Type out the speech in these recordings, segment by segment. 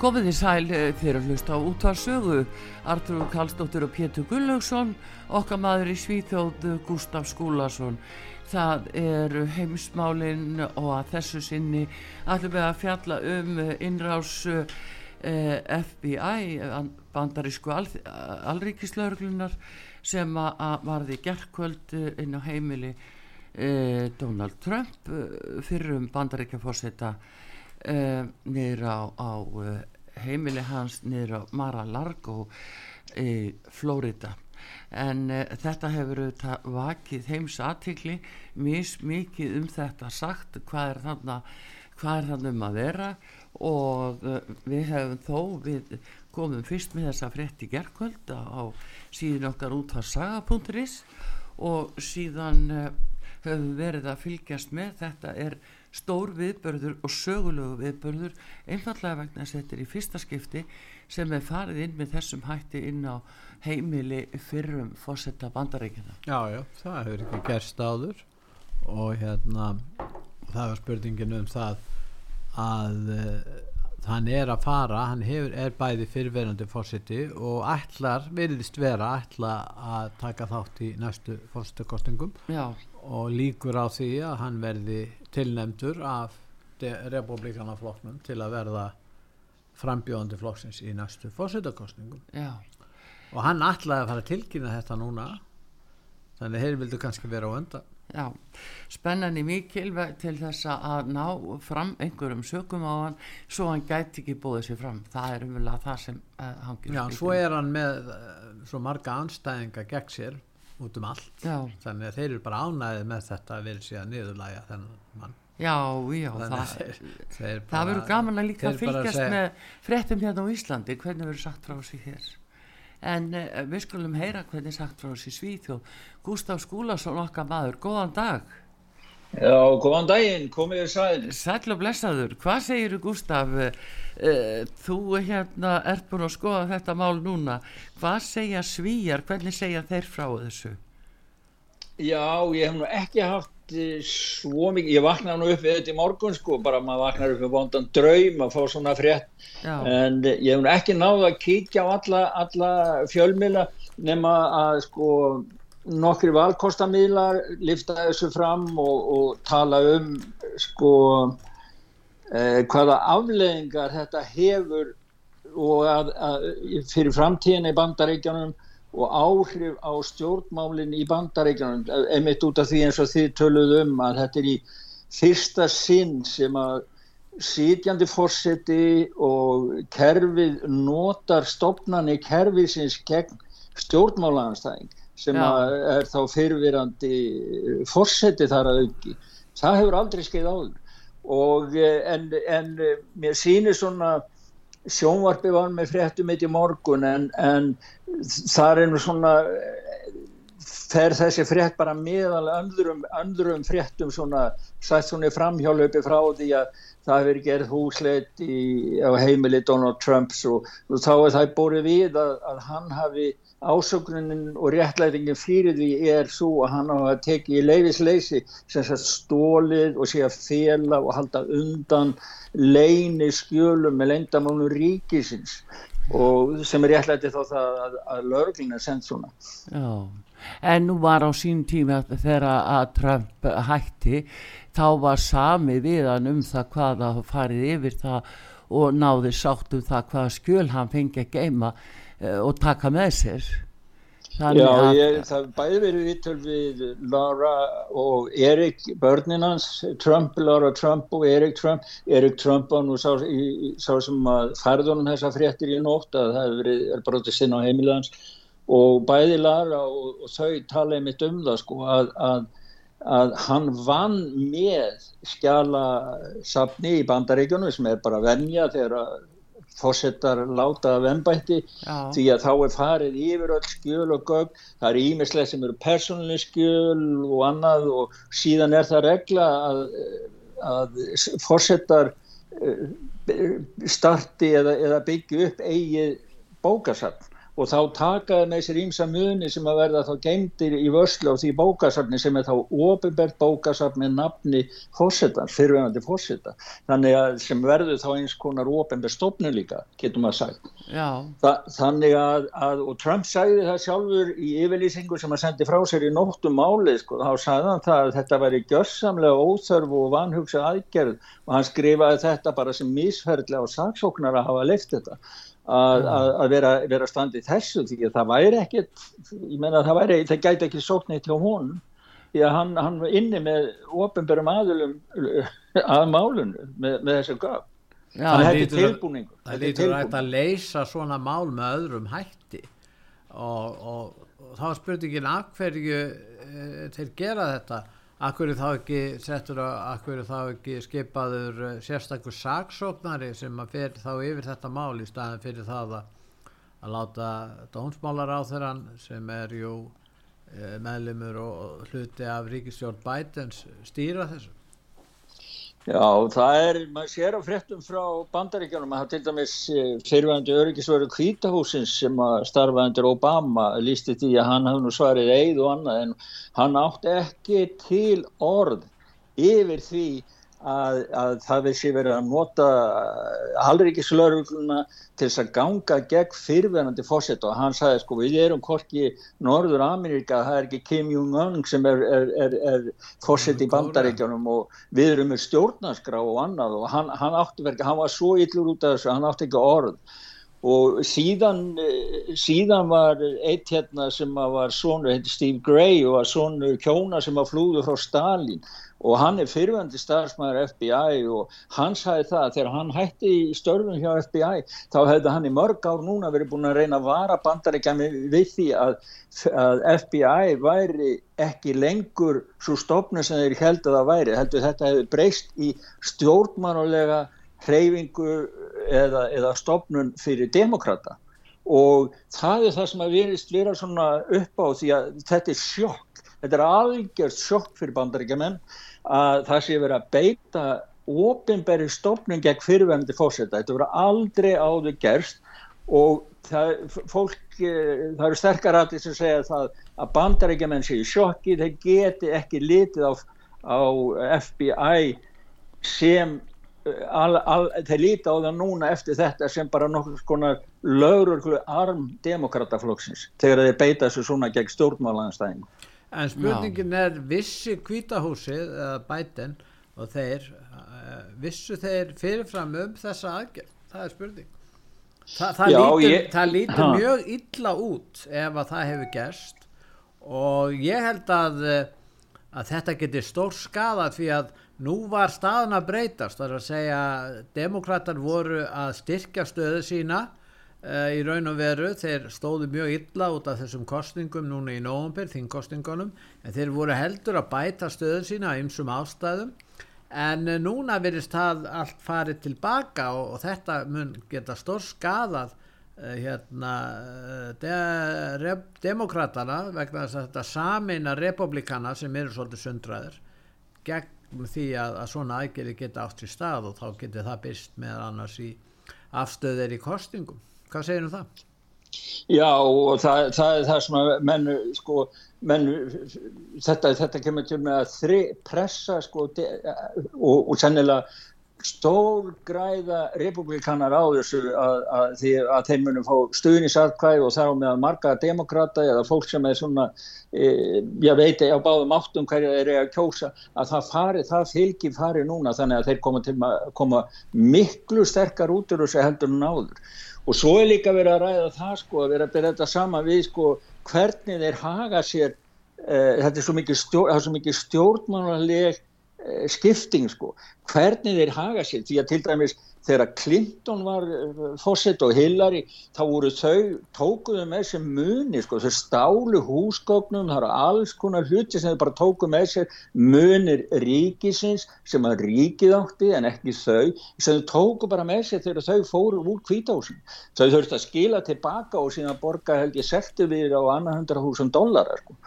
Komið þið sæl eh, þeirra hlust á útvarsögu Artur Kallstóttur og Pétur Gullaugsson okkar maður í Svíþjóð Gustaf Skúlason. Það er heimsmálinn og að þessu sinni ætlum við að fjalla um innrás eh, FBI bandarísku al, alríkislaurglunar sem að varði gerðkvöld inn á heimili eh, Donald Trump eh, fyrir um bandaríkjafórseta Uh, niður á, á uh, heimili hans niður á Mar-a-Lago í Flórida en uh, þetta hefur auðvitað vakið heims aðtikli mís mikið um þetta sagt hvað er þarna um að vera og við hefum þó við komum fyrst með þessa frétti gerðkvöld á síðan okkar út á saga.is og síðan höfum verið að fylgjast með. Þetta er stór viðbörður og sögulegu viðbörður einfallega vegna að þetta er í fyrsta skipti sem er farið inn með þessum hætti inn á heimili fyrrum fósetta bandarækina Já, já, það hefur ekki gerst áður og hérna það var spurningin um það að uh, hann er að fara, hann hefur, er bæði fyrirverandi fósetti og ætlar, veriðist vera ætla að taka þátt í næstu fósettakostingum og líkur á því að hann verði tilnemdur af republikanaflokknum til að verða frambjóðandi flokksins í næstu fósittakostningum og hann ætlaði að fara að tilkynna þetta núna. Þannig að þeir vildu kannski vera á önda Já, spennandi mikil til þess að ná fram einhverjum sökum á hann svo hann gæti ekki búið sér fram. Það er umvel það sem uh, hann Já, svo er hann með uh, svo marga anstæðinga gegn sér út um allt. Já. þannig að þeir eru bara ánæðið með þetta að vilja síðan niðurlæga þennan mann. Já, já, það, þeir, þeir bara, það verður gaman að líka að fylgjast segja, með frettum hérna á Íslandi, hvernig verður sagt frá þessu hér en uh, við skulum heyra hvernig sagt frá þessu Svíþjóð. Gustaf Skúlason okkar maður, góðan dag. Já, góðan daginn, komið þér sæl. Sæl og blessaður, hvað segir Gustaf uh, þú hérna ert búin að skoða þetta mál núna. Hvað segja svíjar, hvernig segja þeir frá þessu? Já, ég hef nú ekki haft eh, svo mikið, ég vaknaði nú upp við þetta í morgun sko, bara maður vaknar upp með vondan draum að fá svona frétt Já. en ég hef ekki náðu að kíkja á alla, alla fjölmila nema að sko nokkri valkostamílar lifta þessu fram og, og tala um sko eh, hvaða afleðingar þetta hefur og að, að, fyrir framtíðin í bandaríkjanum og áhrif á stjórnmálinn í bandaríkjanum, einmitt út af því eins og þið töluð um að þetta er í fyrsta sinn sem að sítjandi fórseti og kerfið notar stopnarni kerfisins gegn stjórnmálanstæðing sem er þá fyrirvirandi fórseti þar að auki. Það hefur aldrei skeið áður og eh, en, en eh, mér sýnir svona sjónvarpi var með fréttum eitt í morgun en, en það er nú svona fer þessi frétt bara meðal öndrum, öndrum fréttum svona, sætt svona framhjálöpi frá því að það hefur gerð húsleit í, á heimili Donald Trumps og, og þá er það bórið við að, að hann hafi ásöknunin og réttlætingin fyrir því er svo að hann hafa tekið í leifisleysi sem sagt stólið og sé að fela og halda undan leini skjölum með leindamánu ríkisins og sem er réttlætið þá það að, að lörglina send svona. Já, en nú var á sín tíma þegar að Trump hætti þá var sami við hann um það hvað að farið yfir það og náði sátt um það hvaða skjöl hann fengi að geima og taka með sér. Þannig Já, ég, það bæði verið vittul við Laura og Erik börninans, Trump, Laura Trump og Erik Trump. Erik Trump var nú sá, í, sá sem að færðunum þessa fréttir í nótt að það er, er brotið sinn á heimilans og bæði Laura og, og þau talaði mitt um það sko að, að, að hann vann með skjala safni í bandaríkjunum sem er bara venja þegar fórsetar láta af ennbætti því að þá er farið yfir öll skjöl og gögg, það er ímislega sem eru persónuleg skjöl og annað og síðan er það regla að, að fórsetar eh, starti eða, eða byggju upp eigið bókasafn og þá takaði með sér ímsa muni sem að verða þá geimdir í vörslu á því bókasafni sem er þá ofinbært bókasafni nafni fórsetans, fyrirvenandi fórseta þannig að sem verður þá eins konar ofinbært stofnu líka, getur maður sagt. Þa, þannig að, að og Trump sagði það sjálfur í yfirlýsingu sem að sendi frá sér í nóttum máli sko, þá sagði hann það að þetta væri gjörsamlega óþörf og vanhugsa aðgerð. Og hann skrifaði þetta bara sem misferðlega og saksóknar að hafa leift þetta að, vera, vera standið þessu því að það væri ekkit ég menna það væri, það gæti ekki sóknir til hún því að hann, hann var inni með ofinbærum aðlum að málunum með, með þessu gaf hann hefði tilbúningu það lítur rætt að leysa svona mál með öðrum hætti. Og, og, og þá spurningin af hverju e, þeir gera þetta Akkur er þá ekki settur að, akkur er þá ekki skipaður eh, sérstakur saksóknari sem að fer þá yfir þetta mál í staðin fyrir það að, að láta dónsmálar á þeirra sem er jú eh, meðlumur og hluti af ríkistjórn Bidens stýra þessu. Já, það er, maður sér á fréttum frá bandaríkjánum að það til dæmis eh, fyrirvægandi öryggisveru kvítahúsins sem að starfa undir Obama lísti því að hann hafði nú svarið eið og annað en hann átt ekki til orð yfir því að, að það vissi verið að nota halríkislörgluna til þess að ganga gegn fyrverandi fósett og hann sagði sko við erum korki Norður Amerika, það er ekki Kim Jong-un sem er, er, er, er fósett í bandaríkjónum og við erum með stjórnarskrá og annað. Og hann, hann átti verið, hann var svo yllur út af þessu, hann átti ekki orð og síðan, síðan var eitt hérna sem var svonur, heitir Steve Gray og var svonur kjóna sem var flúðu frá Stalin og hann er fyrirvændi starfsmæður FBI og hann sagði það að þegar hann hætti í störfum hjá FBI þá hefði hann í mörg ár núna verið búin að reyna að vara bandaríkjami við því að, að FBI væri ekki lengur svo stofnum sem þeir held að það væri heldur þetta hefði breyst í stjórnmánulega hreyfingu eða, eða stofnun fyrir demokrata og það er það sem að verist vera svona upp á því að þetta er sjokk. Þetta er algjörð sjokk fyrir bandaríkjaman að það sé verið að beita ofinbæri stofnum gegn fyrirvenandi fósetta. Þetta verið aldrei áður gerst og það, fólk, eh, það eru sterkar allir sem segja það að bandarækjumenn séu sjokki, þeir geti ekki litið á, á FBI sem al, al, þeir líti á það núna eftir þetta sem bara nokkur skonar lögur arm demokrataflokksins þegar þeir beita þessu svona gegn stjórnmálanstæðingum en spurningin Já. er vissi kvítahúsið eða bæten og þeir uh, vissu þeir fyrirfram um þessa aðgerð? Það er spurning. Þa, það, Já, lítur, ég, það lítur mjög illa út ef að það hefur gerst. Og ég held að að þetta getur stór skada því að nú var staðan að breytast það er að segja demokrater voru að styrkja stöðu sína Uh, í raun og veru, þeir stóðu mjög illa út af þessum kostningum núna í nógumbir, þingkostningunum, en þeir voru heldur að bæta stöðun sína á ymsum ástæðum, en uh, núna verist það allt farið tilbaka og, og þetta mun geta stór skadað uh, hérna de, re, demokratana vegna þess að þetta samina republikana sem eru svolítið sundraður gegn því að, að svona aðgerði geta átt í stað og þá getur það byrst með annars í afstöðir í kostingum hvað segir um það? Já og það, það er það sem að menn sko menn þetta, þetta kemur til með að þri pressa sko og, og sennilega stór græða republikanar á þessu að, að, að þeir munum fá stuðnisatkvæð og þá með að marga demokrata eða fólk sem er svona e, ég veit á báðum áttum hverja þeir eru að kjósa að það fari, það fylgir fari núna þannig að þeir koma að koma miklu sterkar út úr þessu heldur en áður. Og svo er líka verið að ræða það sko að vera að byrja þetta sama við sko hvernig þeir haga sér uh, þetta er svo mikið, stjór, mikið stjórnmánaleg uh, skipting sko. Hvernig þeir haga sér því að til dæmis þegar Clinton var eh, fósitt og Hillary þá voru þau, tókuðu með sér muni sko, þau stálu húsgögnum það eru alls konar hluti sem þau bara tókuðu með sér munir ríkisins sem að ríkið átti en ekki þau, sem þau tókuðu bara með sér þegar þau fóru úr kvításin þau þurfti að skila tilbaka og síðan borga held ég selti við á annar hundra húsum dólarar sko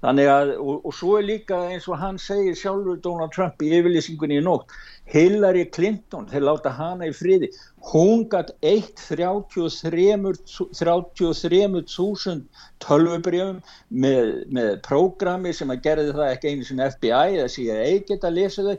Þannig að, og, og svo er líka eins og hann segir sjálfur Donald Trump í yfirlýsingunni í nótt, Hillary Clinton, þeir láta hana í friði, hún gætt 1.33.000 tölvubrjöfum með, með prógrami sem að gerði það ekki einu sem FBI eða CIA geta að lesa þau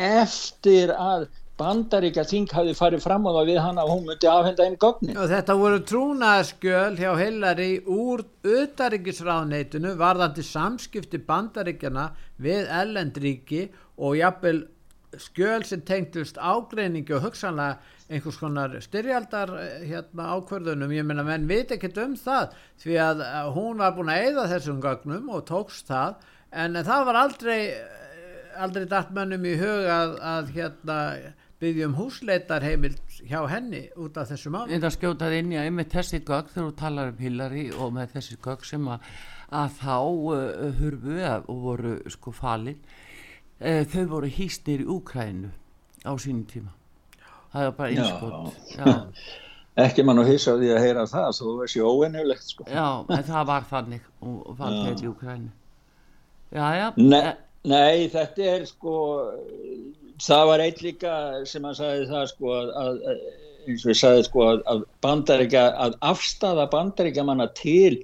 eftir að bandaríkja þing hafi farið fram á það við hana og hún myndi afhenda einn gögnin. Og þetta voru trúnaðskjöl hjá Hillary úr auðaríkisráðneitinu varðandi samskipti bandaríkjana við ellendríki og jafnvel skjöl sem tengtust ágreiningi og hugsanlega einhvers konar styrjaldar hérna, ákverðunum, ég menna menn veit ekkert um það því að hún var búin að eigða þessum gögnum og tókst það en það var aldrei aldrei dætt mönnum í hug að, að hérna byggjum húsleitarheimild hjá henni út af þessu. En það skjótaði inn í að með þessi gögg þegar þú talar um Hillary og með þessi gögg sem að, að þá uh, hurfu og voru sko falin uh, þau voru hýstir í Úkrænu á sínum tíma. Það er bara einskott. Ekki mann og hýsa því að heyra það svo þessi óennulegt sko. Já, en það var þannig og var til í Úkrænu. Já, já. Ne nei, þetta er sko það var eitt líka sem hann sagði það sko að, að eins og ég sagði sko að, að bandaríkja að afstafa bandaríkja manna til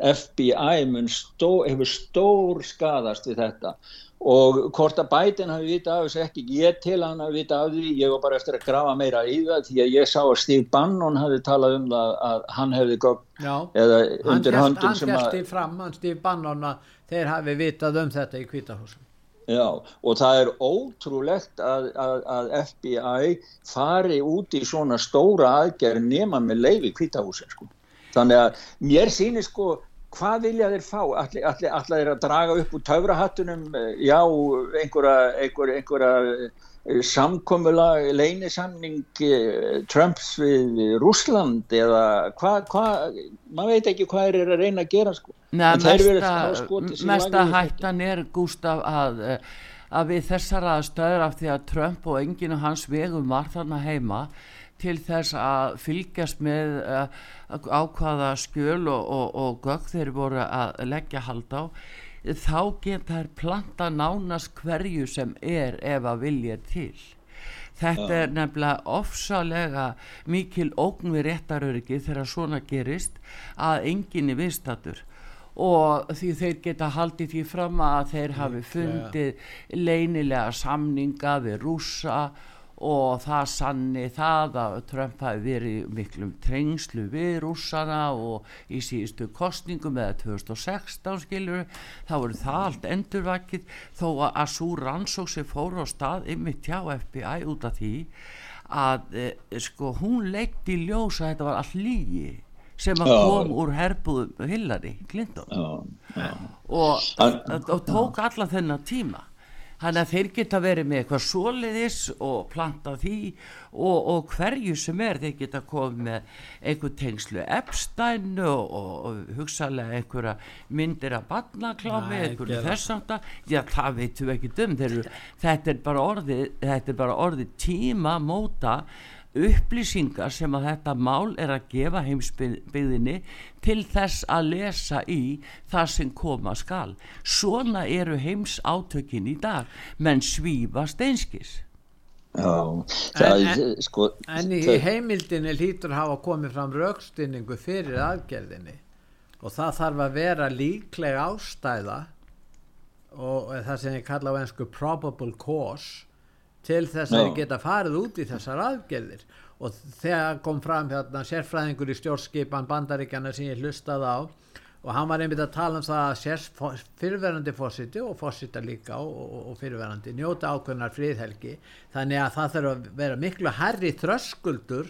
FBI mun stó, hefur stór skadast við þetta. Og hvort að bætin hafi vita af þessu ekki ég til hann hafi vita af því. Ég var bara eftir að grafa meira í það því að ég sá að Steve Bannon hafi talað um það að hann hefði gótt eða undir höndum sem að hann hérst í fram, hann Steve Bannon að þeir hafi vitað um þetta í kvítahúsum Já, og það er ótrúlegt að, að, að FBI fari út í svona stóra aðgerð nema með leiði kvítahúsin sko. Þannig að mér sýnir sko hvað vilja þeir fá? Allir, allir, allir þeir að draga upp úr taurahattunum, já, einhverja, einhverja, einhverja samkommula leinisamning eh, Trumps við Rúsland eða hvað, hva, maður veit ekki hvað er að reyna að gera sko. Nei, mesta, mesta hættan er Gustaf að, að við þessar aðstöður af því að Trump og enginn og hans vegum var þarna heima til þess að fylgjast með uh, ákvaða skjöl og, og, og gögg þeir voru að leggja hald á þá geta þær planta nánast hverju sem er ef að vilja til. Þetta ja. er nefnilega ofsalega mikil ógn við réttaröryggi þegar svona gerist að enginni viðstatur og því þeir geta haldið því fram að þeir hafi fundið leinilega samninga við rúsa og það sanni það að Trump hafi verið miklum trengslu við rússana og í síðustu kostningum eða 2016 skiljur þá voru það allt endurvækið þó að svo rannsók sem fóru á stað ymmið tjá FBI út af því að e, sko hún leitt í ljós að þetta var all lígi sem að kom úr herbúðum Hillary Clinton. Já, já. Og, og tók alla þennan tíma þannig að þeir geta verið með eitthvað soliðis og planta því og, og hverju sem er þeir geta komið með einhver tengslu Epstein og, og, og hugsalega einhverja myndir af barnaklámi, einhverju þessanda já það veitum við ekki um. Er orðið þetta er bara orðið tíma móta upplýsingar sem að þetta mál er að gefa heimsbyggðinni til þess að lesa í það sem koma skal. Svona eru heims átökin í dag. Menn svífa steinskis. Já, það, en, sko, en í heimildinni lítur hafa komið fram raukstinningu fyrir aðgerðinni. Og það þarf að vera líkleg ástæða og það sem ég kalla á einsku probable cause til þess að geta farið út í þessar aðgerðir. Og þegar kom fram hérna sérfræðingur í stjórnskipan bandaríkjana sem ég hlustaði á og hann var einmitt að tala um það að sérs fyrirverandi fósiti og fósita líka og, og, og fyrirverandi njóta ákveðnar fríðhelgi þannig að það þarf að vera miklu herri þröskuldur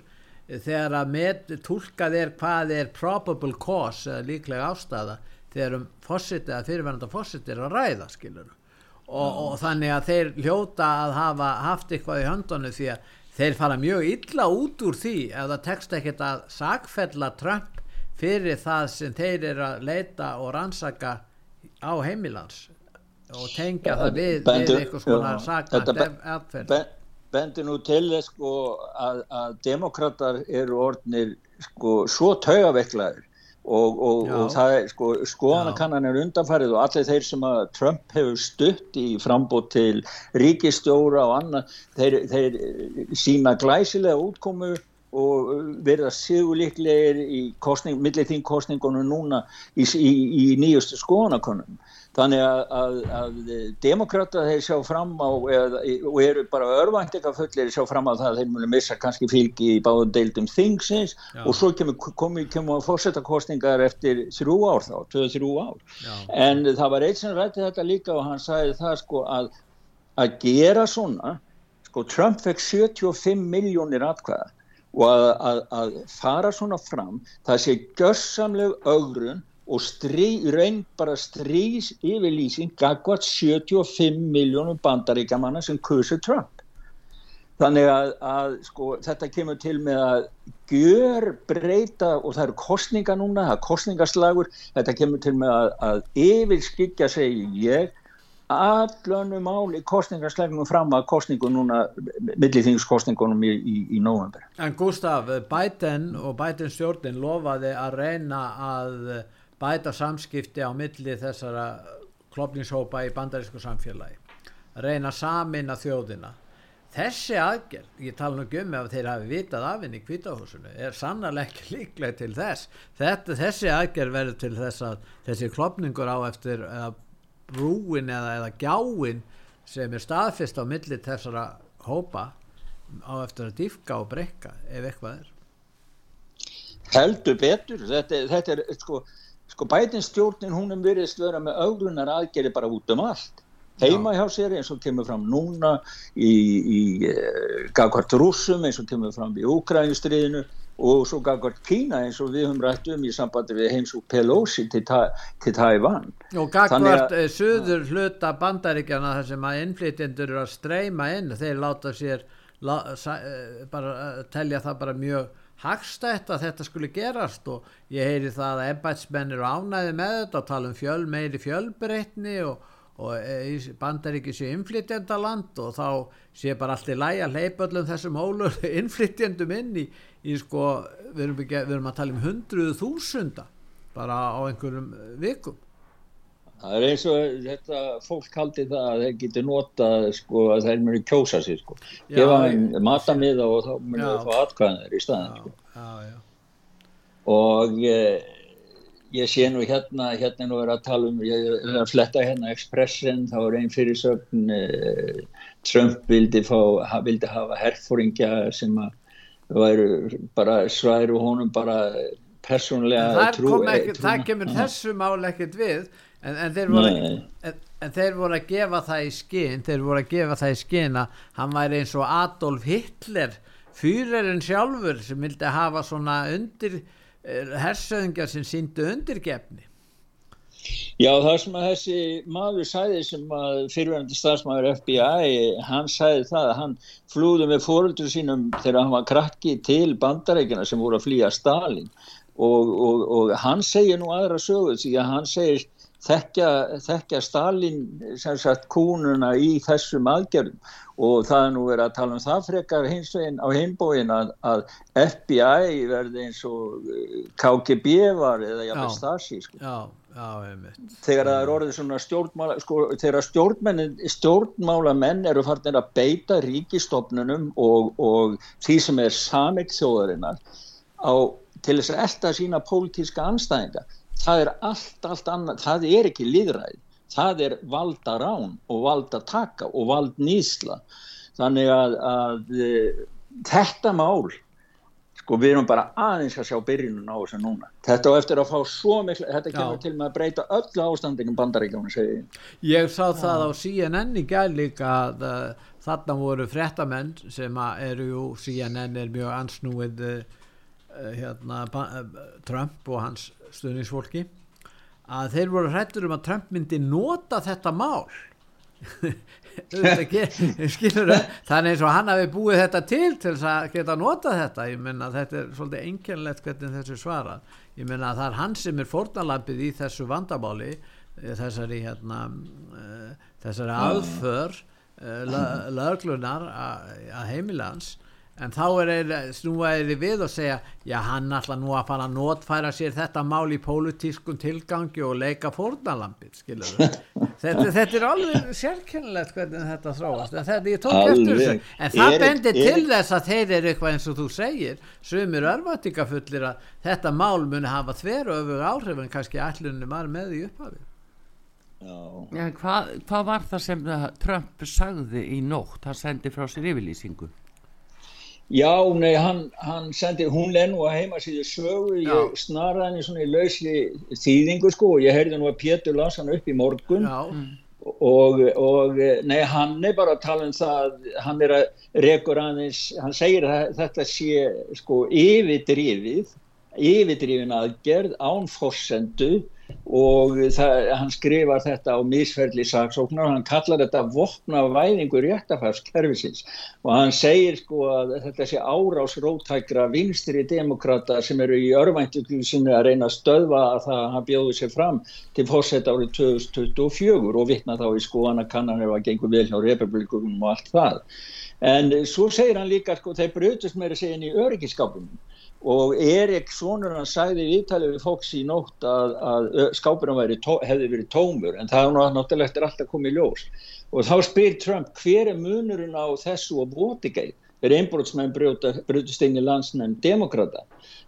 þegar að með tólkað er hvað er probable cause eða líklega ástæða þegar um fósiti eða fyrirverandi fósiti er að ræða skilur og, og þannig að þeir hljóta að hafa haft eitthvað í höndunni því að þeir fara mjög illa út úr því ef það tekst ekkert að sagfella Trump fyrir það sem þeir eru að leita og rannsaka á heimilans og tengja það við, bendu, við eitthvað svona saknætt aðferð Bendur nú til þess sko að, að demokrater eru orðnir sko svo taugaveiklaður og, og, og það er sko skoðanakannan er undanfarið og allir þeir sem að Trump hefur stutt í frambót til ríkistjóra og annað þeir, þeir sína glæsilega útkomu og verða sigurliklegir í kostning, millir þín kostningunum núna í, í, í nýjustu skoðanakonum þannig að, að, að demokrata þeir sjá fram á eða, og eru bara örvæntika fullir sjá fram á það að þeir munu missa kannski fylgi í báðum deildum þingsins Já. og svo kemur komi, kemur að fórsetta kostningar eftir þrjú ár þá, tvö þrjú ár Já. en það var eitt sem rætti þetta líka og hann sagði það sko að að gera svona sko Trump fekk 75 miljónir atkvæða og að, að, að fara svona fram það sé görsamleg augrun og strí, raun bara strís yfirlýsing gagvat 75 miljónum bandaríkjamanna sem kursi Trump. Þannig að, að sko, þetta kemur til með að gjör breyta og það eru kostninga núna, það er kostningaslagur þetta kemur til með að, að yfirskikja segi ég allönu mál í kostningarslegnum fram að kostningu núna millithingskostningunum í, í, í november. En Gustaf, Biden og Biden stjórnin lofaði að reyna að bæta samskipti á milli þessara klopningshópa í bandarísku samfélagi. Reyna samin að þjóðina. Þessi aðgerð, ég tala nú um ef þeir hafi vitað af henni í kvítahúsinu er sannarlega ekki líklega til þess. Þetta, þessi aðgerð verður til þess að þessi klopningur á eftir að brúin eða, eða gjáin sem er staðfist á millit þessara hópa á eftir að dýfka og breyka ef eitthvað er. Heldur betur. Þetta, þetta er sko, sko bætinstjórnin hún er veriðst vera með auglunar aðgeri bara út um allt. Heima hjá sér eins og kemur fram núna í, í eh, Gagvart Rúsum eins og kemur fram í Úkrænjustriðinu og svo gafkvært Kína eins og við höfum rætt um í sambandi við heimsúk Pelosi til, til Tævann og gafkvært uh, söður hluta bandaríkjana þar sem að innflytjendur eru að streyma inn þeir láta sér lá, sa, uh, bara uh, telja það bara mjög hagstætt að þetta skulle gerast. Og ég heyri það að embætsmenn eru ánæði með þetta og tala um fjöl, meiri fjölbreytni og og bandaríki sé innflytjendaland og þá sé bara allt í læg að leipa öllum þessum ólur innflytjendum inn í, í sko, við erum, ekki, við erum að tala um hundruðu þúsunda bara á einhverjum vikum Það er eins og þetta fólk haldi það að þeir geti nota sko að þeir mjög kjósa sér sko gefa þeim matamiða og þá mjög það fá atkvæðanir í staðin sko. já, já. og ég ég sé nú hérna, hérna nú er að tala um, ég er að fletta hérna Expressen, þá er einn fyrirsögn eh, Trump vildi, fá, vildi hafa herfóringja sem að bara sværu honum bara persónlega trú ekki, það kemur þessu mál ekkert við. En, en, þeir voru, en, en þeir voru að gefa það í skinn þeir voru að gefa það í skinn að hann væri eins og Adolf Hitler fyririnn sjálfur sem vildi hafa svona undir hersöðingar sem síndu undirgefni Já það sem að þessi maður sæði sem að fyrirvændi stafsmæður FBI hann sæði það að hann flúði með fóröldur sínum þegar hann var krakki til bandarækina sem voru að flýja Stalin og, og, og hann segir nú aðra sögur því að hann segir þekkja, þekkja Stalin sem sagt kúnuna í þessum aðgerðum og það er nú verið að tala um það frekar á hinbóin að, að FBI verði eins og eh, KGB var eða jafnveg Stasi sko. Já. Þegar það er orðið svona stjórnmála, sko, þegar stjórnmálamenn eru farin að beita ríkistofnunum og, og því sem er samilt þjóðarinnar á, til þess að elda sína pólitíska anstæðinga, það er allt, allt annað, það er ekki líðræði það er valda rán og valda taka og vald nýsla þannig að, að e, þetta mál sko við erum bara aðeins að sjá byrjunum á þessu núna. Þetta og eftir að fá svo miklu þetta kemur Já. til með að breyta öllu ástandingum bandaríkjónu segi ég. Sá það á CNN í gæl líka að uh, þarna voru frettamenn sem eru jú CNN er mjög ansnúið uh, hérna, Trump og hans stuðningsfólki að þeir voru hrættur um að Trump myndi nota þetta mál skilur þau þannig eins og hann hafi búið þetta til til að geta nota þetta. Ég menna þetta er svolítið enginlegt hvernig þessu svara ég menna að það er hann sem er fórnalampið í þessu vandamáli eh, þessari hérna uh, þessari aðför uh, löglunar að heimilans en þá er snúaðið við og segja já hann ætla nú að fara að notfæra sér þetta mál í pólutískun tilgangi og leika fórnalampið þetta, þetta er alveg sérkennilegt hvernig þetta þráast en þetta ég tók eftir þessu. En það er, bendir er, til þess að þeir eru eitthvað eins og þú segir sumir örvatingafullir að þetta mál muni hafa þveru öfu áhrif en kannski allunni maður með í upphafi. Já, hvað, hvað var það sem Trump sagði í nótt? Hann sendi frá sér yfirlýsingu Já, nei, hann, hann sendi, hún nú að heima síðu sögu, Já. ég snarði henni svona í lausli þýðingu sko og ég heyrði nú að Pétur las hann upp í morgun mm. og, og nei, hann er bara að tala um það, hann er að rekur aðeins, hann segir að þetta sé sko yfirdrifið, yfirdrifin aðgerð án fórsendu og það, hann skrifar þetta á misferðli saksóknar og hann kallar þetta vopna væðingu réttafarskerfisins og hann segir sko að þetta sé árás rótækra vinstri demokrata sem eru í örvæntöklu sinni að reyna að stöðva að það hann bjóði sér fram til fórsett árið 2024 og vittna þá í skoðan að kannan er að gengur vel hjá republikunum og allt það. En svo segir hann líka sko þeir brutust meira segin í öryggiskapunum og Erik Sónur hann sagði viðtalið við fólks í nótt að, að skápurinn hefði verið tómur en það er náttúrulega alltaf komið ljós. Og þá spyr Trump hver er munurinn á þessu og Watergate? Er einbrótsmenn brutist inn í landsnæm demokrata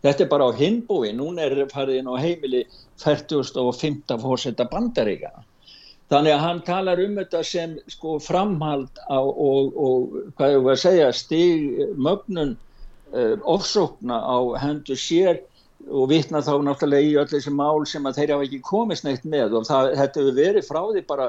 þetta er bara á hinbúi. Núna er farið inn á heimili 40.5. fórsetta bandaríka þannig að hann talar um þetta sem sko framhald á, og, og hvað er það að segja stig mögnun ofsókna á hendur sér og vitna þá náttúrulega í öll þessi mál sem að þeir hafa ekki komist neitt með og það, þetta hefur verið frá því bara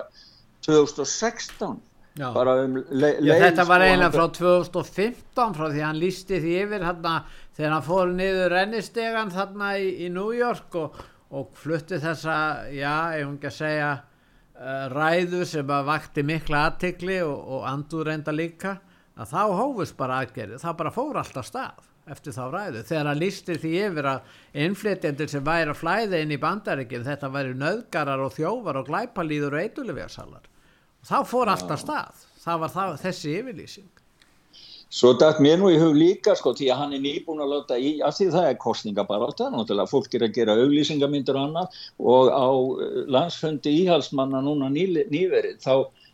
2016 Já. Um Já, þetta var eiginlega frá 2015 frá því hann lísti því yfir þarna, þegar hann fór niður rennistegan þarna í, í New York og, og flutti þessa já, ef hún ekki að segja uh, ræðu sem að vakti mikla aðtikli og, og andur reynda líka að þá hófust bara aðgerið, það bara fór alltaf stað eftir þá ræðu, þegar hann lístir því yfir að innflytjendur sem væri að flæða inn í bandaríkinn, þetta væri nöðgarar og þjóvar og glæpalýður og eitulefjarsalar þá fór alltaf stað. Það var það, þessi yfirlýsing. Svo dætt mér nú í hug líka sko því að hann er nýbúin að láta í að því það er kostninga bara alltaf, náttúrulega fólk er að gera auglýsingamyndur og annað og á eh, landsfundi íhalsmanna núna ný, nýverið þá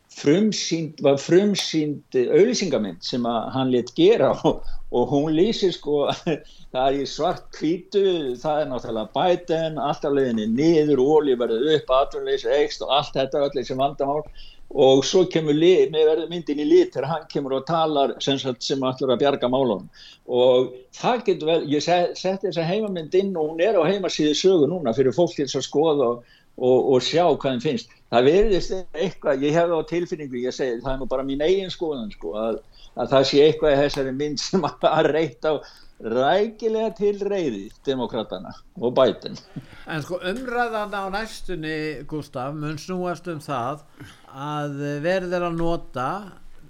frumsýnd, var frumsýnd auðlýsingamind sem hann let gera og, og hún lýsir sko það er í svart kvítu það er náttúrulega bæten, alltaf leðinni niður, ólí verður upp, aðverðleysi ekst og allt þetta öll þessi vandamál. Og svo kemur lið, verður myndin í lit þegar hann kemur og talar sem, sem allur að bjarga málunum. Og það getur vel, ég seti þessa heimamynd inn og hún er á heimasíðu sögu núna fyrir fólk til að skoða og og, og sjá hvað þeim finnst. Það verðist eitthvað, ég hef á tilfinningu ég segi, það er nú bara mín eigin skoðan sko, að, að það sé eitthvað í þessari mynd sem að reyta á rækilega til reyði demokratana og bætin En sko umræðan á næstunni Gustaf, mun snúast um það að verður að nota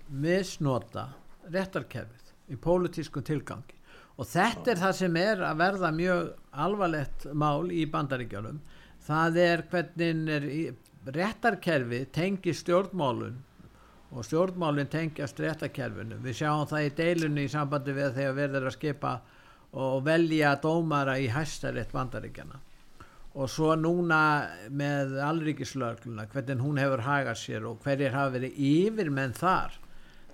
misnota réttarkerfið í pólitískum tilgangi. Og þetta er það sem er að verða mjög alvarlegt mál í bandaríkjálum það er hvernig er réttarkerfi tengi stjórnmálun og stjórnmálun tengjast réttarkerfinu. Við sjáum það í deilunni í sambandi við þegar verður að skipa og velja dómara í hæstarétt bandaríkjana og svo núna með allríkislögluna hvernig hún hefur hagað sér og hverjir hafa verið yfir menn þar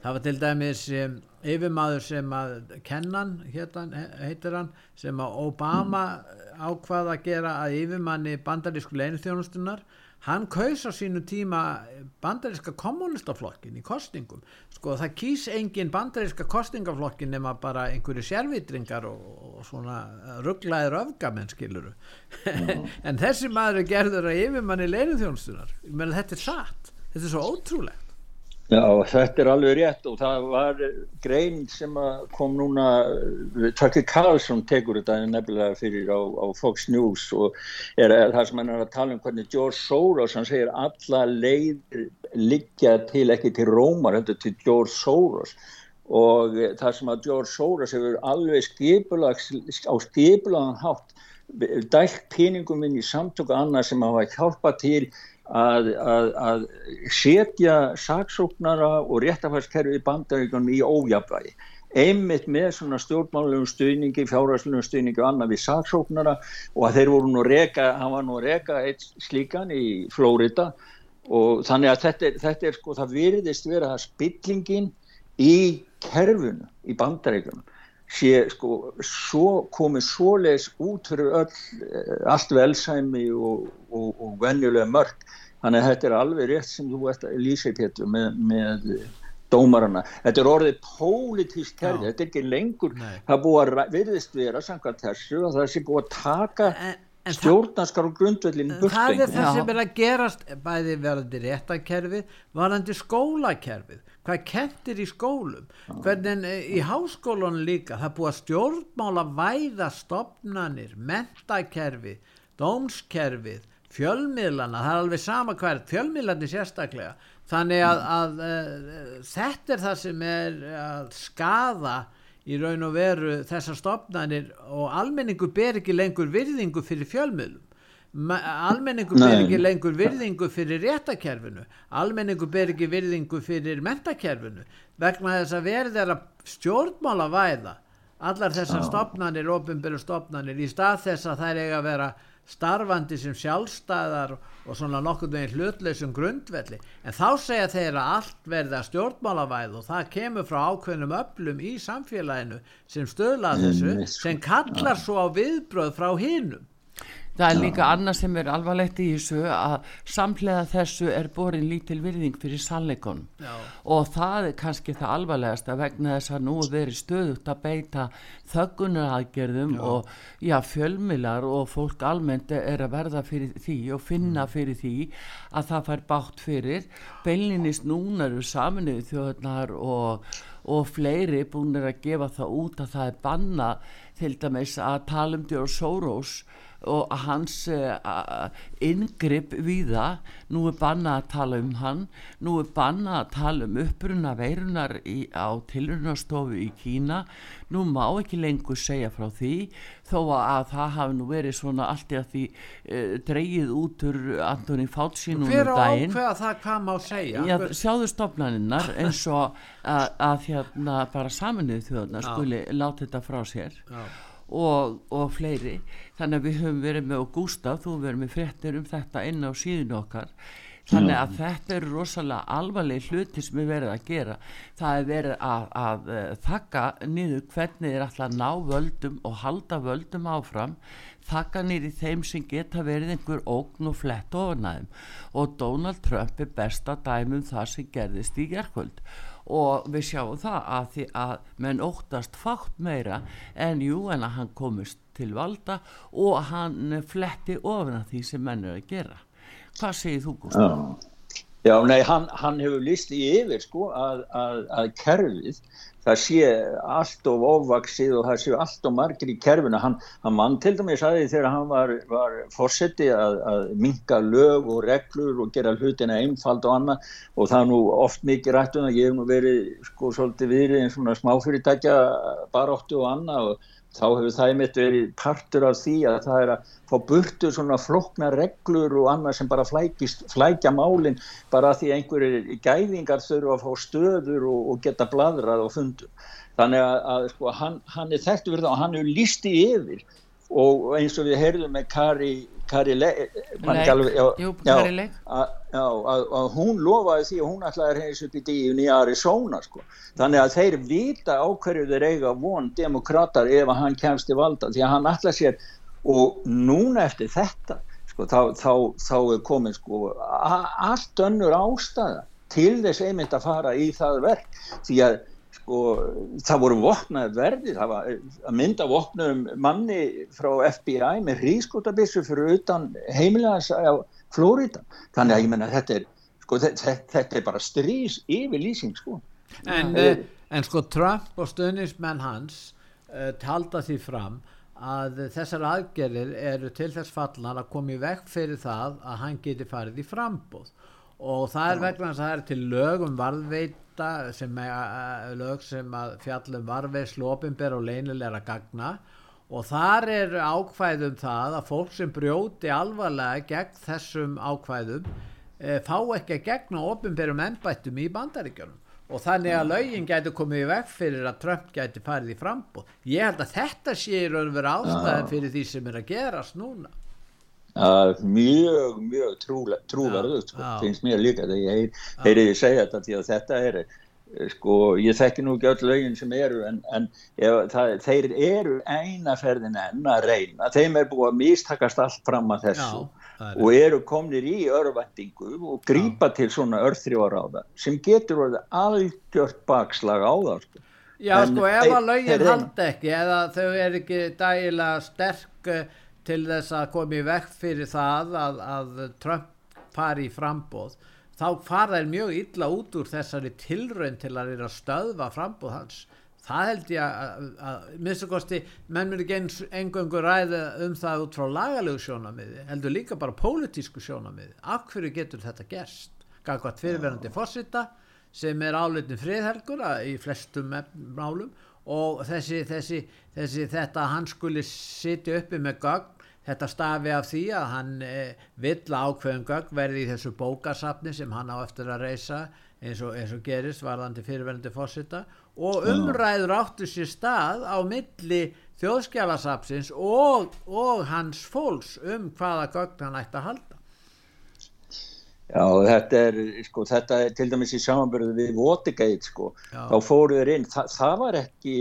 það var til dæmis um, yfirmaður sem að kennan hétan, heitir hann sem að Obama ákvaða að gera að yfirmanni bandarísku leinithjónustunar hann kaus á sínu tíma bandaríska kommunistaflokkin í kostningum sko það kýs engin bandaríska kostningaflokkin nema bara einhverju sérvitringar og, og svona rugglaðir öfgamenn skiluru en þessi maður er gerður að yfirmanni leinithjónustunar þetta er satt, þetta er svo ótrúlegt Já, þetta er alveg rétt og það var grein sem kom núna, Tucker Carlson tekur þetta nefnilega fyrir á, á Fox News og er, er það sem hann er að tala um hvernig George Soros, hann segir alla leið liggja til ekki til Rómar, þetta til George Soros. Og það sem að George Soros hefur alveg skipulags, á skipulagan hátt dælt peningum inn í samtöku annað sem hafa hjálpað til að, að, að setja saksóknara og réttafærskerfi bandaríkunum í ójafvægi einmitt með svona stjórnmálulegum stuðningi, fjárhærslegum stuðningi og annað við saksóknara og að þeir voru nú reka, hann var nú reka eitt slíkan í Flórida og þannig að þetta er, þetta er sko, það virðist vera spillingin í kerfunu í bandaríkunum sé sko svo, komið svoleis út fyrir öll, eh, allt velsæmi og, og, og venjulega mörg þannig að þetta er alveg rétt sem þú ert að lýsa í pétu með, með dómarana. Þetta er orðið pólitísk kerfi, þetta er ekki lengur Nei. það búið að virðist vera samkvæmt þessu og það sé búið að taka en stjórnarskar og grundvöldin það er það sem er að gerast bæði verðandi réttakerfið varðandi skólakerfið. Hvað kentir í skólum? Hvernig eh, í háskólunum líka það búið að stjórnmála væða stopnanir, mentakerfi dómskerfið fjölmiðlana, það er alveg sama hvert fjölmiðlandi sérstaklega. Þannig að, að, að eh, þetta er það sem er að skada í raun og veru þessar stopnarnir og almenningu ber ekki lengur virðingu fyrir fjölmiðlum. Almenningu ber ekki lengur virðingu fyrir réttakerfinu almenningu ber ekki virðingu fyrir mentakerfinu vegna þess að verði þeirra stjórnmála væða allar þessar stopnarnir, ofinbyrju stopnarnir í stað þess að þær eiga að vera starfandi sem sjálfstæðar og svona nokkur veginn hlutleysum grundvelli. En þá segja þeir að allt verða stjórnmálavæð og það kemur frá ákveðnum öllum í samfélaginu sem stöðlað þessu sem kallar svo á viðbröð frá hinnum Það er líka annað sem er alvarlegt í þessu að samlega þessu er borin lítil virðing fyrir sannleikonum og það er kannski það alvarlegast að vegna þess að nú veri stöðut að beita þöggunaraðgerðum og já, fjölmilar og fólk almennt er að verða fyrir því og finna mm. fyrir því að það fær bátt fyrir. Beilinist núna eru saminuð þjóðnar og, og fleiri búin að gefa það út að það er banna til dæmis að tala um Djórn Sórós og hans uh, ingripp við það nú er banna að tala um hann. Nú er banna að tala um uppruna veirunar í, á tilrunastofu í Kína. Nú má ekki lengur segja frá því þó að það hafi nú verið svona allt í að því uh, dreyið út úr Antoni Fátsin um hver á ákveða það hvað má segja? Já, sjáðu stofnaninnar eins og að, að hérna bara saminuð þjóðna skuli láta þetta frá sér. Já og, og fleiri. Þannig að við höfum verið með og Gustaf, þú verið með frettir um þetta inn á síðan okkar. Þannig að þetta eru rosalega alvarleg hluti sem við verðum að gera. Það er verið að, að, að eh, þakka niður hvernig er alltaf ná völdum og halda völdum áfram þakka niður í þeim sem geta verið einhver ógn og flett ofnæðum og Donald Trump er besta dæmum það sem gerðist í gerðkvöld og við sjáum það að því að menn óttast fátt meira en jú en að hann komist til valda og hann fletti ofna því sem menn er að gera. Hvað segir þú Gustaf? Já, nei, hann, hann hefur listi yfir sko að, að, að kerfið það sé allt of ofvaksið og það sé allt of margir í kerfinu. Hann, hann mann til dæmis aðeins þegar hann var, var fórseti að, að minga lög og reglur og gera hlutina einfald og annað og það er nú oft mikið rætt um að ég hef nú verið sko svolítið verið einn svona smáfyrirtækja baróttu og annað og þá hefur það einmitt verið partur af því að það er að fá burtu svona flokna reglur og annað sem bara flækist, flækja málinn bara því einhverjir gæðingar þurfa að fá stöður og, og geta bladrað og fundum. Þannig að, að sko, hann, hann er þekkt verið og hann hefur lísti yfir og eins og við heyrðum með Kari Kari Leik. að hún lofaði því að hún ætlaði að reysa upp í díun í Arizona sko. þannig að þeir vita á hverju þeir eiga von demokrater ef að hann kemst í valda því að hann ætlaði sér og núna eftir þetta sko, þá, þá, þá er komin sko, allt önnur ástæða til þess einmitt að fara í það verk. Því að sko, það voru vopnaði verði, það var að mynda vopnaðum manni frá FBI með hrískotabissu fyrir utan heimilegans á Flóríta. Þannig að ég menna þetta er, sko, þetta, þetta er bara strís yfir lýsing sko. En, uh, en sko Trump og stöðnismenn hans uh, talda því fram að þessar aðgerðir eru til þess fallan að koma í vekk fyrir það að hann geti farið í frambóð og það er vegna að það er til lögum varðveit átta sem er lög sem að fjallum varveðslu ofinber og leynilega gagna. Og þar er ákvæðum það að fólk sem brjóti alvarlega gegn þessum ákvæðum e, fá ekki að gegna ofinberum ennbættum í bandaríkjunum. Og þannig að lögin gæti komið í vekk fyrir að Trump gæti farið í frambóð ég held að þetta sé í raun og vera ástæðan fyrir því sem er að gerast núna Uh, mjög, mjög trúverðut sko, finnst mér líka þegar ég heyriði segja þetta því að þetta er eh, sko, ég þekki nú ekki öll lögin sem eru en, en ef, það, þeir eru einaferðin enn að reyna. Þeim er búið að mistakast allt fram að þessu Já, og eru komnir í örvendingu og grýpa til svona örþrjóðaráða sem getur orðið algjört bakslag á það sko. Já en sko ef að lögin haldi ekki eða þau er ekki dægilega sterk til þess að komi vekk fyrir það að, að Trump fari í frambóð þá fara þeir mjög illa út úr þessari tilraun til að reyna að stöðva frambóð hans. Það held ég að, að minnstakosti menn mér ekki eins engöngur ræða um það út frá lagalegu sjónamiði heldur líka bara pólitísku sjónamiði af hverju getur þetta gerst? Gangvað fyrirverandi fórsita sem er áleitin friðhelgur í flestum málum og þessi, þessi, þessi þetta hann skuli sitja uppi með gögn Þetta stafi af því að hann eh, vill ákveðum gögg verði í þessu bókasafni sem hann á eftir að reysa eins og, eins og gerist varðandi fyrirverðandi fósita og umræður áttu sér stað á milli þjóðskjálasafsins og, og hans fólks um hvaða gögn hann ætti að halda. Já, þetta er, sko, þetta er til dæmis í samanbyrðu við Watergate, sko, Já. þá fóruður inn, Þa, það var ekki,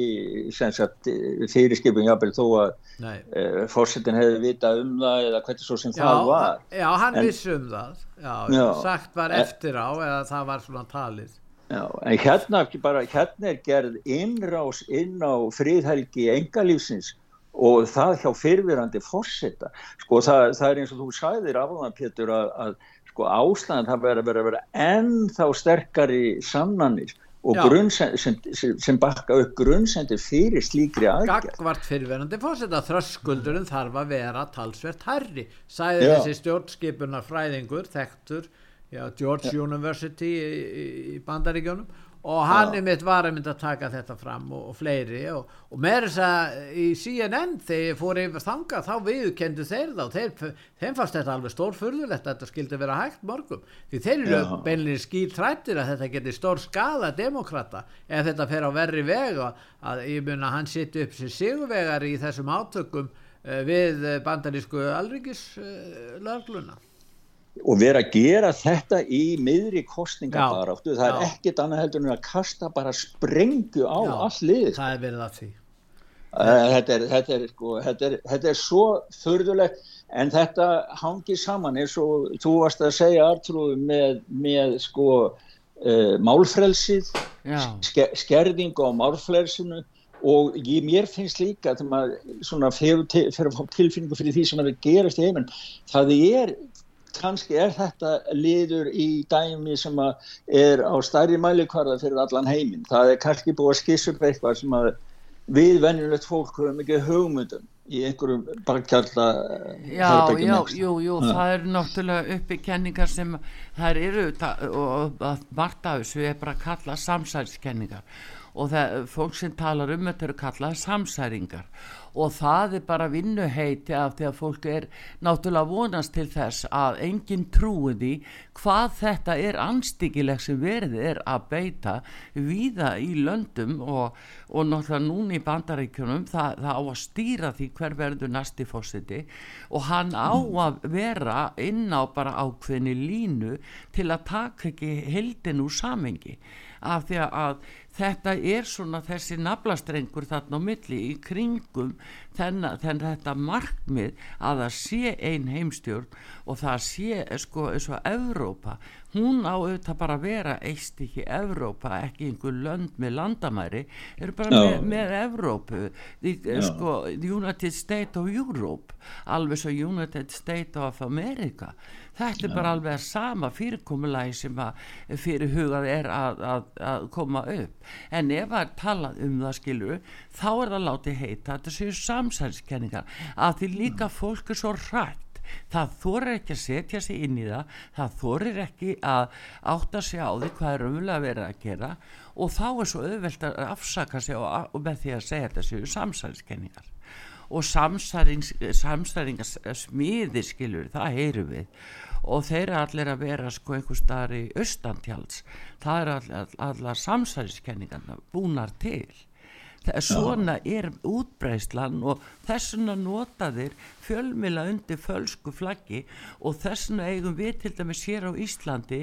sem sagt, fyrirskipin, jábel, þó að uh, eh, fórsetin hefði vitað um það eða hvernig svo sem já, það var. Já, hann en, vissi um það, já, sagt var eftir á eða það var svona talið. Já, en hérna, bara, hérna er gerð innrás inn á fríðhelgi engalífsins og það hjá fyrfirandi fórseta, sko, það, það er eins og þú sæðir af það, Pétur, að, að sko ástæðan það verður að vera, vera ennþá sterkari sannanir og sem, sem, sem bakka upp grunnsendir fyrir slíkri aðgerð. Gagvart fyrirverandi fórseta þröskuldurinn þarf að vera talsvert herri, sæði þessi stjórnskipunar fræðingur, þektur já, George já. University í, í bandaríkjónum og hann er mitt var að taka þetta fram og, og fleiri og, og með þess að í CNN þegar fór yfir þanga þá viðkendu þeir þá þeir, þeim fannst þetta alveg stórfurðulegt að þetta skildi vera hægt morgum því þeir eru beinlega skýr trættir að þetta geti stór skada demokrata ef þetta fer á verri veg að ég mun að hann sitt upp sem sigurvegar í þessum átökum uh, við bandarísku alryggislögluna uh, og vera að gera þetta í miðri kostningabaráttu, það er ekkit annað heldur en að kasta bara sprengju á já, all lið. það er verið að því. Þetta er, þetta er, sko, þetta er, þetta er svo þurðulegt en þetta hangi saman eins og þú varst að segja Artrúð með, með sko uh, málfrelsið ske, skerðing á málfrelsinu og ég, mér finnst líka þegar maður fyrir fá tilfinningu fyrir því sem er að gerast í heiminn það er kannski er þetta liður í dæmi sem er á stærri mælikvarða fyrir allan heiminn. Það er kannski búið að skissa upp eitthvað sem við venjulegt fólk höfum ekki hugmyndum í einhverjum barkjalla Já, já, jú, jú, ja. það eru náttúrulega uppi kenningar sem það eru og margt af þessu er bara að kalla samsælskenningar og það, fólk sem talar um þetta eru kallað samsæringar og það er bara vinnuheiti af því að fólk er náttúrulega vonast til þess að enginn trúi því hvað þetta er anstíkileg sem verið er að beita viða í löndum og, og náttúrulega núni í bandaríkjunum. Það, það á að stýra því hver verður næsti fósiti og hann á að vera inn á bara ákveðni línu til að taka ekki heldin úr samengi af því að þetta er svona þessi naflastrengur þarna á milli í kringum þennan þetta markmið að það sé ein heimstjórn og það sé sko eins og Evrópa hún á auðvitað bara að vera eitt ekki Evrópa, ekki einhver lönd með landamæri, eru bara no. með, með Evrópu the, no. sko, United States of Europe alveg svo United States of America þetta er bara alveg sama fyrirkomulagi sem að fyrir hugað er að, að, að koma upp. En ef er talað um það skilur þá er það látið heita þetta séu samsælskenningar að því líka fólk er svo rætt það þorir ekki að setja sig inn í það. Það þorir ekki að átta sig á því hvað er umlega verið að gera. Og þá er svo auðvelt að afsaka sig og, og með því að segja þetta séu samsælskenningar og samsæringas smiðir skilur, það heyru við og þeir eru allir að vera sko einhver starf í austantjáls það eru allar, allar samsæriskenningarna búnar til svona er útbreyslan og þessuna notaðir fjölmila undir fölsku flaggi og þessuna eigum við til dæmis hér á Íslandi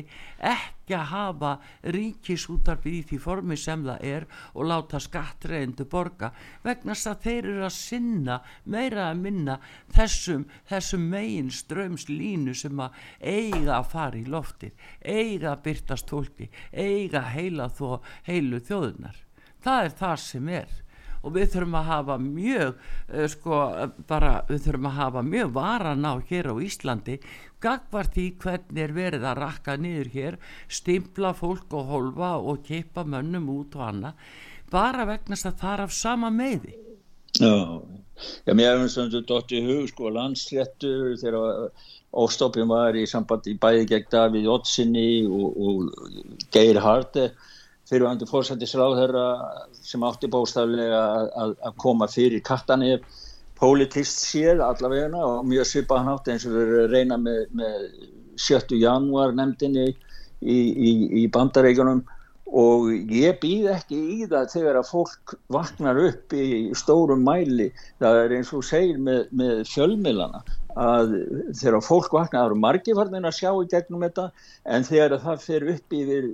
ekki að hafa ríkisútarfið í því formi sem það er og láta skattreindu borga vegna þess að þeir eru að sinna meira að minna þessum, þessum megin strömslínu sem að eiga að fara í lofti eiga að byrtast tólki eiga heila þó heilu þjóðunar það er það sem er. Og við þurfum að hafa mjög uh, sko bara við þurfum að hafa mjög varan á hér á Íslandi gagvar því hvernig er verið að rakka niður hér stimpla fólk og holfa og keipa mönnum út og anna bara vegnast að það er af sama meði Já, já mér hefum svona dótt í hug sko landsléttur þegar óstoppin var í sambandi bæði gegn Davíð Ottsinni og, og Geir Harde fyrirvændi fórsættisráðherra sem átti bóstaflega að, að koma fyrir kattanir politist séð allavegna og mjög svipaðan átti eins og við reyna með, með 7. janúar nefndinni í, í, í bandareikunum og ég býð ekki í það þegar að fólk vaknar upp í stórum mæli það er eins og segir með, með fjölmilana að þegar fólk vakna, það eru margi farnir að sjá í gegnum þetta en þegar það fer upp yfir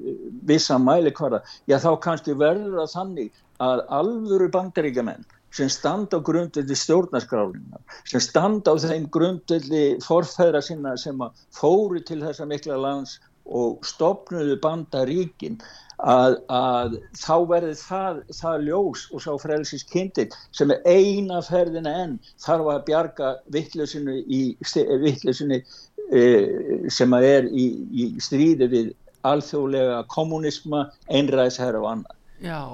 vissa mæli hverða, já þá kannski verður það þannig að alvöru bandaríkjaman sem standa á grundveldi stjórnarskrálinna, sem standa á þeim grundveldi forfæðra sinna sem fóru til þessa mikla lands og stopnuðu bandaríkin að, að þá verði það, það ljós og sá frelsis kynnið sem er eina ferðina enn þarf að bjarga vittlusinu e, sem að er í, í stríði við alþjóðlega kommunisma, einræðsherra og annað.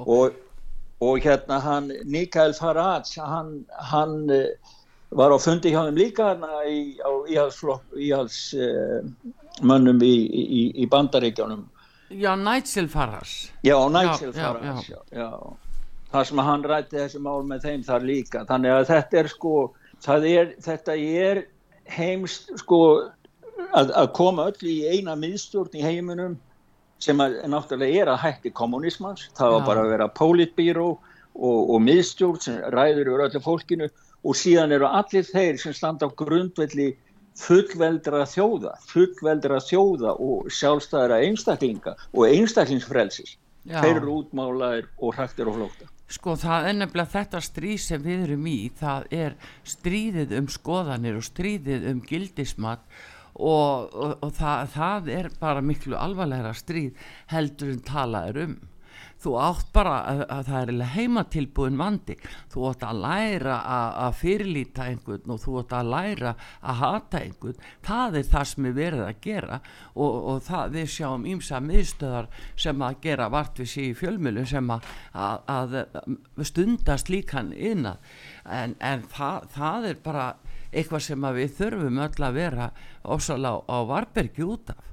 Og, og hérna hann Mikael Farage hann, hann e, var á fundi hjá þeim líka í, á í, í, í bandaríkjónum Já, Nigel Farage. Já, Nigel Farage já, já. það sem hann rætti þessi mál með þeim þar líka. Þannig að þetta er sko er, þetta er heimst sko að, að koma öll í eina miðstjórn í heiminum sem að, náttúrulega er að hætti kommunismans það var bara að vera politbyró og, og miðstjórn sem ræður yfir öllu fólkinu. Og síðan eru allir þeir sem standa á grundvelli fullveldra þjóða, fullveldra þjóða og sjálfstæðra einstaklinga og einstaklingsfrelsis. Þeir eru útmálaðir og hrættir og flókta. Sko það er nefnilega þetta stríð sem við erum í, það er stríðið um skoðanir og stríðið um gildismat og, og, og það, það er bara miklu alvarlegra stríð heldur en talaður um þú átt bara að, að það er heimatilbúin vandi. Þú átt að læra að, að fyrirlýta einhvern og þú átt að læra að hata einhvern. Það er það sem er verið að gera og, og það við sjáum ímsa miðstöðar sem að gera vartvis í fjölmjölu sem að, að stundast líkan innan en, en það, það er bara eitthvað sem við þurfum öll að vera ósala á, á varbergi út af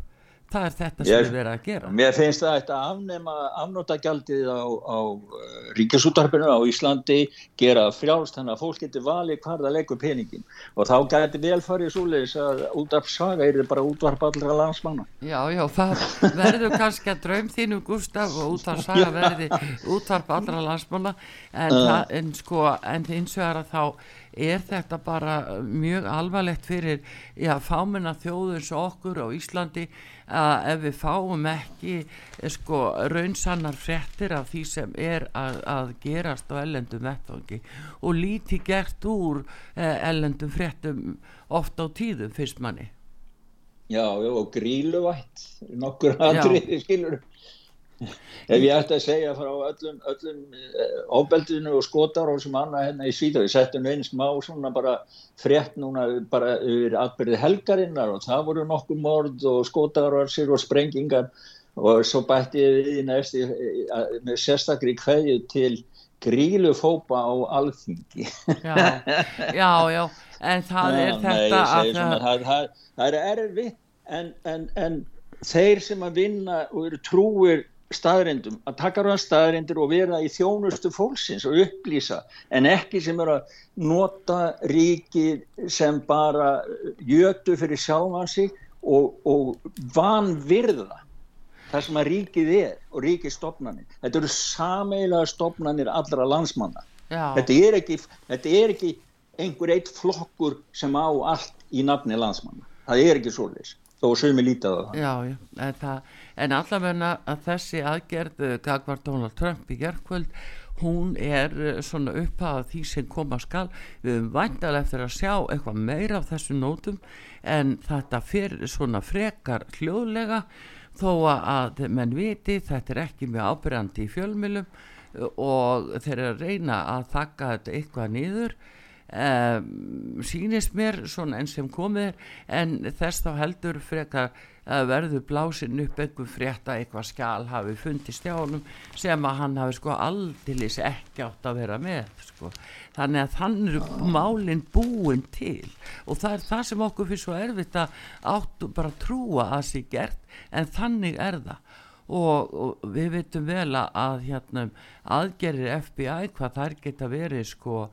það er þetta sem við verðum að gera. Mér finnst það að afnema afnótagjaldið á, á uh, ríkjasútarpinu á Íslandi gera frjálst þannig að fólk getur valið hvað það leggur peningin og þá gæti velfarið súleis að útvarpsaga er bara útvarp allra landsmanna. Já, já, það verður kannski að draum þínu Gustaf og útvarpsaga verði útvarp allra landsmanna en, uh. það, en sko, en eins og er að þá er þetta bara mjög alvarlegt fyrir já, fámenna þjóður svo okkur á Íslandi að ef við fáum ekki eh, sko raunsannar frettir af því sem er að, að gerast á ellendum vettvangi og líti gert úr eh, ellendum frettum ofta á tíðum fyrst manni? Já, já og gríluvætt nokkur aðrið skilur ef ég ætti að segja frá öllum, öllum eh, ofbeldinu og skotar og sem annað hérna í Svíþjóð ég setti nú einn smá svona bara frétt núna bara yfir atbyrði helgarinnar og það voru nokkur mord og skotarvarsir og sprengingar og svo bætti ég við í næsti með sérstakri kveðju til grílufópa á alþingi. Já, já, já en það já, er þetta nei, að svona, það, það, það er erfitt en, en, en þeir sem að vinna og eru trúir staðrindum, að taka ráðan staðrindir og vera í þjónustu fólksins og upplýsa en ekki sem er að nota ríki sem bara jötu fyrir sjálfansi og, og vanvirða það sem að ríkið er og ríkið stopnarnir. Þetta eru sameila stopnarnir allra landsmanna. Þetta er, ekki, þetta er ekki einhver eitt flokkur sem á allt í nafni landsmanna. Það er ekki svolítið þó sem við lítið á það. Já, já, það en allavegna að þessi aðgerð eh, Gagvar Donald Trump í gerðkvöld hún er eh, svona upphafa því sem koma skal. Við höfum væntalega eftir að sjá eitthvað meira af þessu nótum en þetta fyrir svona frekar hljóðlega þó að menn viti þetta er ekki með ábyrjandi í fjölmilum eh, og þeir eru að reyna að þakka þetta eitthvað nýður um, sínist mér svona enn sem komið en þess þá heldur frekar að verður blásin upp einhver frétta eitthvað skjál hafi fundist hjá honum sem að hann hafi sko aldilis ekki átt að vera með sko. þannig að þannig er málinn búin til og það er það sem okkur fyrir svo erfitt að áttu bara trúa að sé gert en þannig er það og, og við veitum vel að hérna, aðgerir FBI hvað þær geta verið sko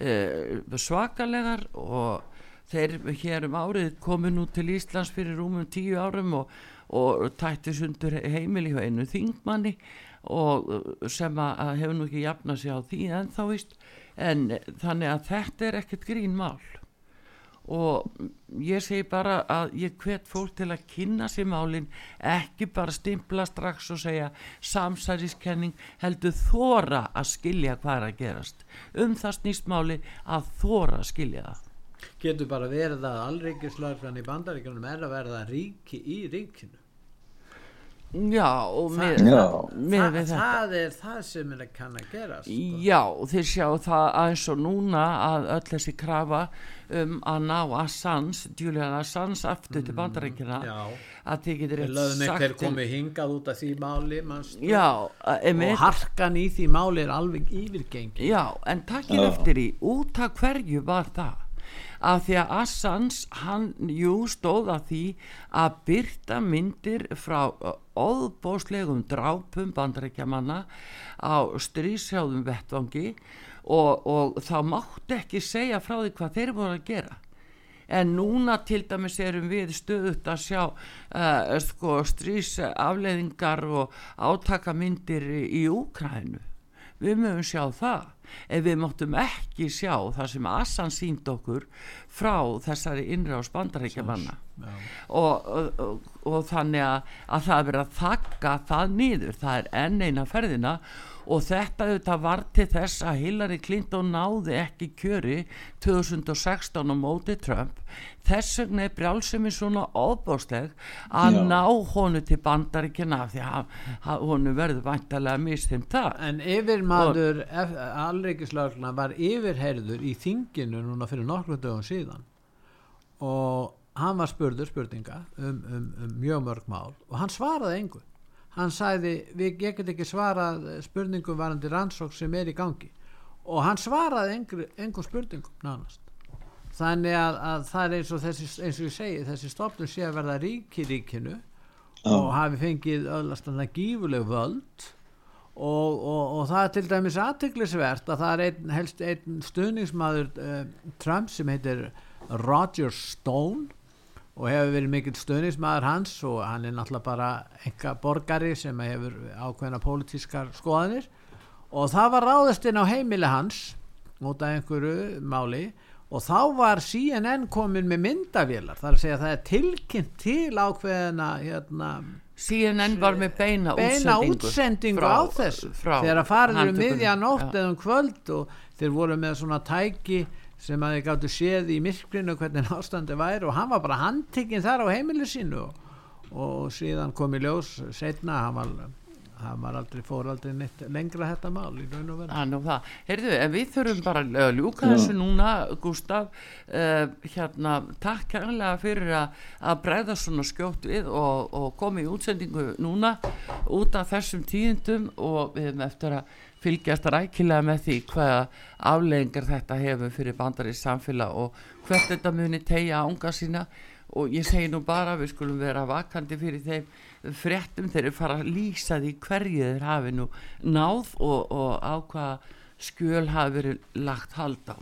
eh, svakalegar og þeir hér um árið komu nú til Íslands fyrir rúmum tíu árum og, og tætti sundur heimili hjá einu þingmanni og sem að hefur nú ekki jafnað sér á því en þá vist en þannig að þetta er ekkert grín mál. Og ég segi bara að ég hvet fólk til að kynna sér málin ekki bara stimpla strax og segja samsæriskenning heldur þóra að skilja hvað er að gerast. Um það snýst máli að þóra að skilja það getur bara verið að allríkislagfrann í bandaríkjunum er að verða ríki í ríkinu. Já, og með, já. Með Þa, það er það sem er að kann að gera sko. Já, þeir sjá það eins og núna að öll þessi krafa um að ná Assange, Julian Assange aftur til mm, bandarækina að þið getur eitt sagt þeir komið hingað út af því máli já, og harkan í því máli er alveg yfirgengi Já, en takkir eftir í út af hverju var það af því að Assange hann jú stóð að því að byrta myndir frá óðbóslegum drápum bandarækjamanna á strísjáðum vettvangi og, og þá mátt ekki segja frá því hvað þeir voru að gera. En núna til dæmis erum við stöðut að sjá uh, sko, strísafleðingar og átakamindir í Úkrænu við mögum sjá það. Ef við máttum ekki sjá það sem Assan sínd okkur frá þessari innra á spandaríkjamanna og, og, og, og þannig að, að það er verið að þakka það nýður, það er enn eina ferðina og þetta auðvitað var til þess að Hillary Clinton náði ekki kjöri 2016 á móti Trump. Þess vegna er brjálsemi svona óbásleg að Já. ná honu til bandaríkina því að honu verður vantarlega mist þeim það En yfirmaður alreikislaugna var yfirherður í þinginu núna fyrir nokkru dögum síðan. Og hann var spurður spurninga um, um, um mjög mörg mál og hann svaraði engu hann sæði við getum ekki svarað spurningum varandi rannsók sem er í gangi. Og hann svaraði engum spurningum nánast. Þannig að, að það er eins og þessi, eins og ég segi þessi stofnum sé að verða rík í ríkinu oh. og hafi fengið það gífuleg völd. Og, og, og það er til dæmis aðteglisvert að það er einn, helst einn stuðningsmaður uh, Trump sem heitir Roger Stone og hefur verið mikill stöðnismæður hans og hann er náttúrulega bara enga borgari sem hefur ákveðna pólitískar skoðanir. Og það var ráðast inn á heimili hans af einhverju máli og þá var CNN komin með myndavélar þar að segja að það er tilkynnt til ákveðina hérna, CNN var með beina, beina útsendingu frá, á þessu. þegar að fariður um miðjanótt eða um kvöld og þeir voru með svona tæki sem að þið gáttu séð í myrklinu hvernig ástandi væri og hann var bara handtikinn þar á heimilu sínu. Og, og síðan kom í ljós setna, hann var, hann var aldrei fór aldrei neitt lengra þetta mál í raun og vera Heyrðu, en við þurfum bara að ljúka þessu núna Gustaf uh, hérna, takk kærlega fyrir að, að breyða svona skjótt við og, og komi í útsendingu núna út af þessum tíðindum og við hefum eftir að fylgjast rækilega með því hvaða afleggingar þetta hefur fyrir bandarins samfélag og hvert þetta muni tegja ánga sína. Og ég segi nú bara við skulum vera vakandi fyrir þeim fréttum. Þeir eru fara að lýsa því hverju þeir hafi nú náð og, og á hvaða skjöl hafi verið lagt hald á.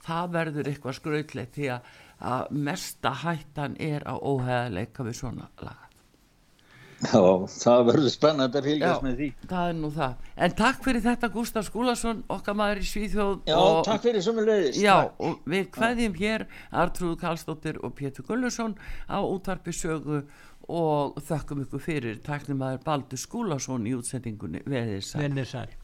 Það verður eitthvað skrautlegt því að mesta hættan er á óheðleika við svona laga Já, það verður spennand að fylgjast með því. Það er nú það. En takk fyrir þetta Gustaf Skúlason, okkar maður í Svíþjóð. Já, og, takk fyrir leiðist. Já, takk. og við hvaðjum hér Artrúð Karlsdóttir og Pétur Gullusson á útvarpi sögu og þökkum ykkur fyrir taknum aður Baldur Skúlason í útsendingunni. Veðið sæl.